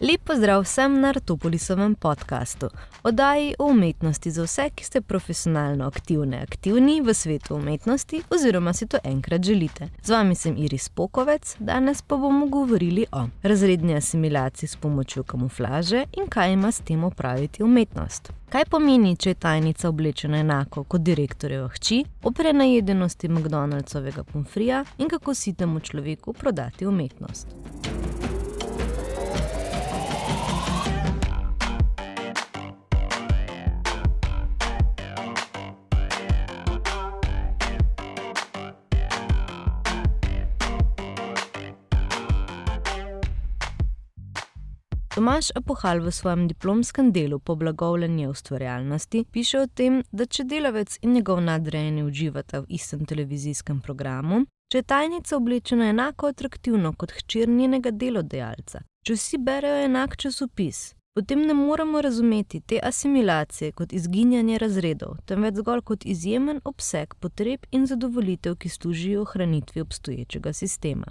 Lep pozdrav vsem na Artopolisovem podkastu, oddaji o umetnosti za vse, ki ste profesionalno aktivni, aktivni v svetu umetnosti, oziroma si to enkrat želite. Z vami sem Iris Pokovec, danes pa bomo govorili o razredni asimilaciji s pomočjo kamuflaže in kaj ima s tem opraviti umetnost. Kaj pomeni, če je tajnica oblečena enako kot direktorjeva hči, o prenajedenosti McDonald'sovega pomfrija in kako si temu človeku prodati umetnost. Tomaš Apohal v svojem diplomskem delu po blagovljenju ustvarjalnosti piše o tem, da če delavec in njegov nadrejeni uživata v istem televizijskem programu, če je tajnica oblečena enako atraktivno kot hčer njenega delodajalca, če vsi berejo enak časopis, potem ne moremo razumeti te asimilacije kot izginjanje razredov, temveč zgolj kot izjemen obseg potreb in zadovoljitev, ki služijo ohranitvi obstoječega sistema.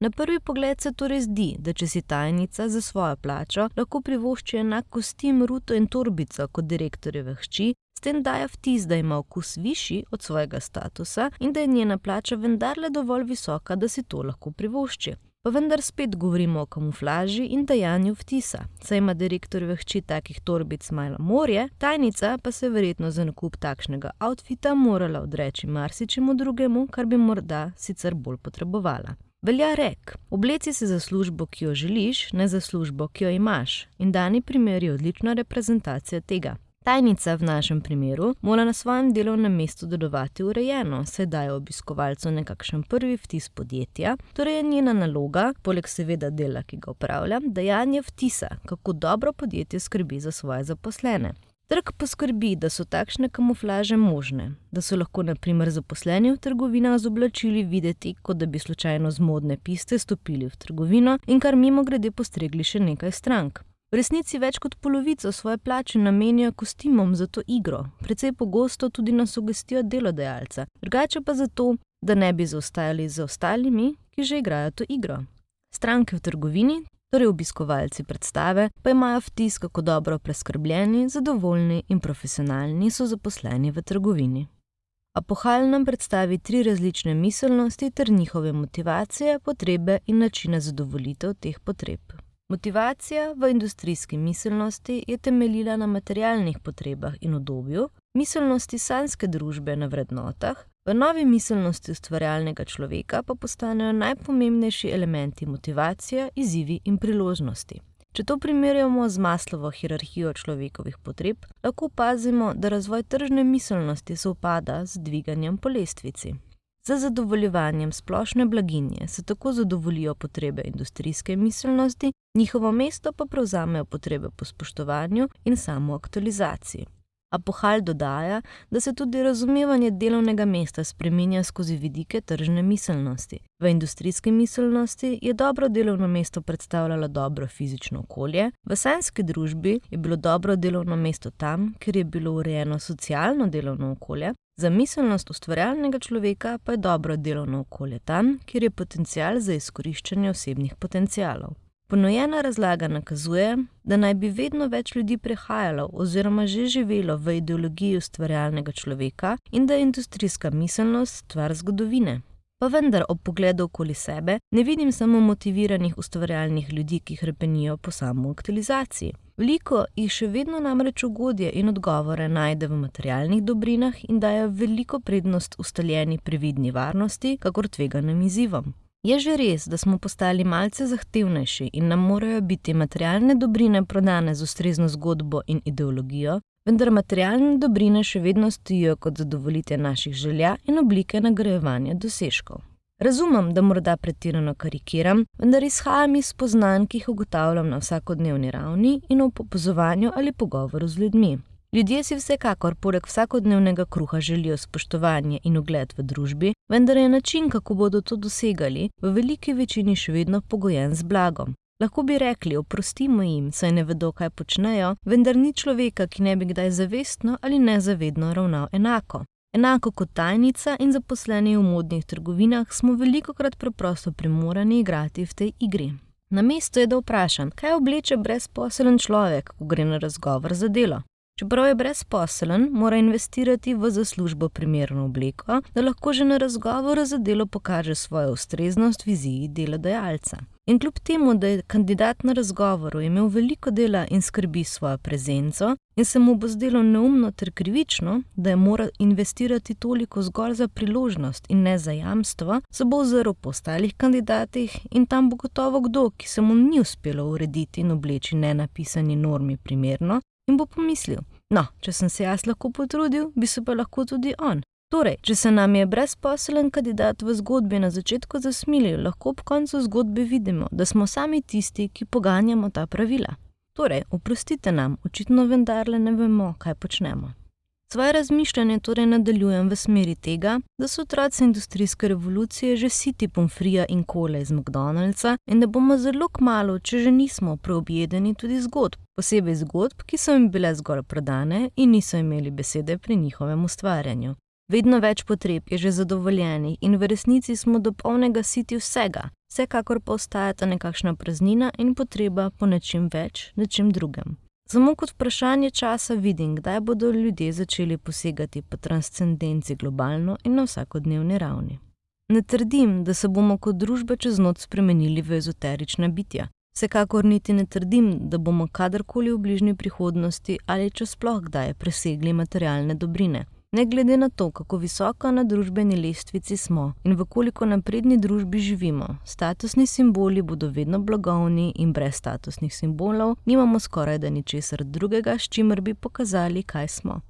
Na prvi pogled se torej zdi, da če si tajnica za svojo plačo, lahko privošči enak kostim, ruto in torbico kot direktorjeve hči, s tem daje vtis, da ima okus višji od svojega statusa in da je njena plača vendarle dovolj visoka, da si to lahko privošči. Pa vendar spet govorimo o kamuflaži in dajanju vtisa, saj ima direktorjeve hči takih torbic malo morje, tajnica pa se verjetno za nakup takšnega outfita morala odreči marsičemu drugemu, kar bi morda sicer bolj potrebovala. Velja rek: obleci se za službo, ki jo želiš, ne za službo, ki jo imaš. In dani primer je odlična reprezentacija tega. Tajnica v našem primeru mora na svojem delovnem mestu delovati urejeno, saj daje obiskovalcu nekakšen prvi vtis podjetja, torej je njena naloga, poleg seveda dela, ki ga upravlja, dajanje vtisa, kako dobro podjetje skrbi za svoje zaposlene. Trg poskrbi, da so takšne kamuflaže možne, da so lahko naprimer zaposleni v trgovinah z oblačili videti, kot da bi slučajno z modne piste stopili v trgovino in kar mimo grede postregli še nekaj strank. V resnici več kot polovico svoje plače namenijo kostimom za to igro, precej pogosto tudi na sugestijo delodajalca, drugače pa zato, da ne bi zaostajali za ostalimi, ki že igrajo to igro. Stranke v trgovini torej obiskovalci predstave, pa imajo vtis, kako dobro preskrbljeni, zadovoljni in profesionalni so zaposleni v trgovini. Apohal nam predstavi tri različne miselnosti ter njihove motivacije, potrebe in načine zadovoljitev teh potreb. Motivacija v industrijski miselnosti je temeljila na materialnih potrebah in obdobju, miselnosti sanske družbe na vrednotah, V novi miselnosti ustvarjalnega človeka pa postanejo najpomembnejši elementi motivacija, izzivi in priložnosti. Če to primerjamo z maslovo hierarhijo človekovih potreb, lahko opazimo, da razvoj tržne miselnosti se upada z dviganjem po lestvici. Za zadovoljevanjem splošne blaginje se tako zadovoljijo potrebe industrijske miselnosti, njihovo mesto pa prevzamejo potrebe po spoštovanju in samoaktualizaciji. Apohal dodaja, da se tudi razumevanje delovnega mesta spremenja skozi vidike tržne miselnosti. V industrijski miselnosti je dobro delovno mesto predstavljalo dobro fizično okolje, v sanski družbi je bilo dobro delovno mesto tam, kjer je bilo urejeno socialno delovno okolje, za miselnost ustvarjalnega človeka pa je dobro delovno okolje tam, kjer je potencial za izkoriščanje osebnih potencialov. Ponojena razlaga nakazuje, da naj bi vedno več ljudi prehajalo oziroma že živelo v ideologiji ustvarjalnega človeka in da je industrijska miselnost stvar zgodovine. Pa vendar ob pogledu okoli sebe ne vidim samo motiviranih ustvarjalnih ljudi, ki hrepenijo po samoaktualizaciji. Veliko jih še vedno namreč ugodje in odgovore najde v materialnih dobrinah in daje veliko prednost ustaljeni previdni varnosti, kakor tveganim izzivom. Je že res, da smo postali malce zahtevnejši in nam morajo biti materialne dobrine prodane z ustrezno zgodbo in ideologijo, vendar materialne dobrine še vedno stojijo kot zadovoljite naših želja in oblike nagrajevanja dosežkov. Razumem, da morda pretirano karikiram, vendar izhajam iz spoznanj, ki jih ugotavljam na vsakodnevni ravni in v popozovanju ali pogovoru z ljudmi. Ljudje si vsekakor poleg vsakodnevnega kruha želijo spoštovanje in ugled v družbi, vendar je način, kako bodo to dosegali, v veliki večini še vedno pogojen z blagom. Lahko bi rekli: oprostimo jim, saj ne vedo, kaj počnejo, vendar ni človeka, ki ne bi kdaj zavestno ali nezavedno ravnal enako. Enako kot tajnica in zaposleni v modnih trgovinah, smo veliko krat preprosto primorani igrati v tej igri. Na mestu je, da vprašam, kaj obleče brezposelen človek, ko gre na razgovor za delo. Čeprav je brezposelen, mora investirati v zaslužbo primerno obleko, da lahko že na razgovoru za delo pokaže svojo ustreznost viziji delodajalca. In kljub temu, da je kandidat na razgovoru imel veliko dela in skrbi svojo prezenco, in se mu bo zdelo neumno ter krivično, da je moral investirati toliko zgolj za priložnost in ne za jamstvo, se bo ozrl po ostalih kandidatih in tam bo gotovo kdo, ki se mu ni uspelo urediti in obleči nenapisani normi primerno, in bo pomislil: No, če sem se jaz lahko potrudil, bi se pa lahko tudi on. Torej, če se nam je brezposelen kandidat v zgodbi na začetku zasmilil, lahko ob koncu zgodbe vidimo, da smo sami tisti, ki poganjamo ta pravila. Torej, oprostite nam, očitno vendarle ne vemo, kaj počnemo. Svoje razmišljanje torej nadaljujem v smeri tega, da so otroci industrijske revolucije že siti pomfrija in kole iz McDonald'sa in da bomo zelo kmalo, če že nismo preobjedeni tudi zgodb, posebej zgodb, ki so jim bile zgolj prodane in niso imeli besede pri njihovem ustvarjanju. Vedno več potreb je že zadovoljenih in v resnici smo do polnega siti vsega, vsekakor pa ostajata nekakšna praznina in potreba po nečem več, nečem drugem. Samo kot vprašanje časa vidim, kdaj bodo ljudje začeli posegati po transcendenci globalno in na vsakodnevni ravni. Ne trdim, da se bomo kot družba čez noč spremenili v ezoterična bitja. Vsekakor niti ne trdim, da bomo kadarkoli v bližnji prihodnosti ali če sploh kdaj presegli materialne dobrine. Ne glede na to, kako visoko na družbeni lestvici smo in v koliko napredni družbi živimo, statusni simboli bodo vedno blagovni in brez statusnih simbolov nimamo skoraj da ničesar drugega, s čimer bi pokazali, kaj smo.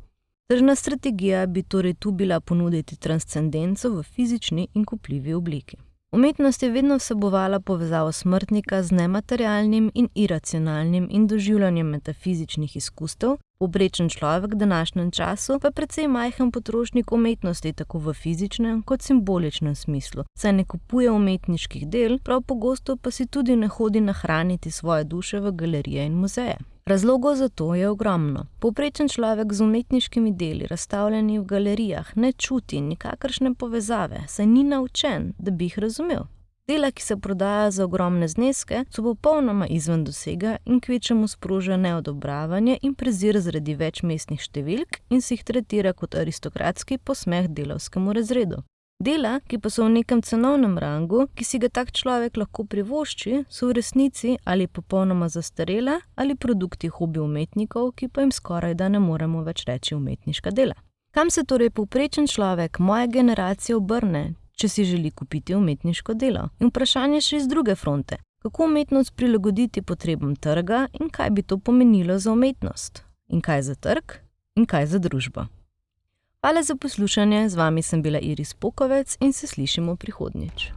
Tržna strategija bi torej tu bila ponuditi transcendenco v fizični in kupljivi obliki. Umetnost je vedno vsebovala povezavo smrtnika z nematerialnim in iracionalnim in doživljanjem metafizičnih izkustev, Poprečen človek v današnjem času pa je precej majhen potrošnik umetnosti, tako v fizičnem kot simboličnem smislu, saj ne kupuje umetniških del, prav pogosto pa si tudi ne hodi nahraniti svoje duše v galerije in muzeje. Razlogov za to je ogromno. Poprečen človek z umetniškimi deli, razstavljenimi v galerijah, ne čuti nikakršne povezave, saj ni naučen, da bi jih razumel. Dela, ki se prodajajo za ogromne zneske, so popolnoma izven dosega in kvečemu sproža neodobravanje in prezir zaradi več mestnih številk in si jih tretira kot aristokratski posmeh delovskemu razredu. Dela, ki pa so v nekem cenovnem rangu, ki si ga tak človek lahko privošči, so v resnici ali popolnoma zastarela ali produkti hobi umetnikov, ki pa jim skoraj da ne moremo več reči umetniška dela. Kam se torej povprečen človek moje generacije obrne, če si želi kupiti umetniško delo. In vprašanje še iz druge fronte: kako umetnost prilagoditi potrebam trga in kaj bi to pomenilo za umetnost? In kaj za trg, in kaj za družbo? Hvala za poslušanje, z vami sem bila Iris Pokovec in se slišimo prihodnjič.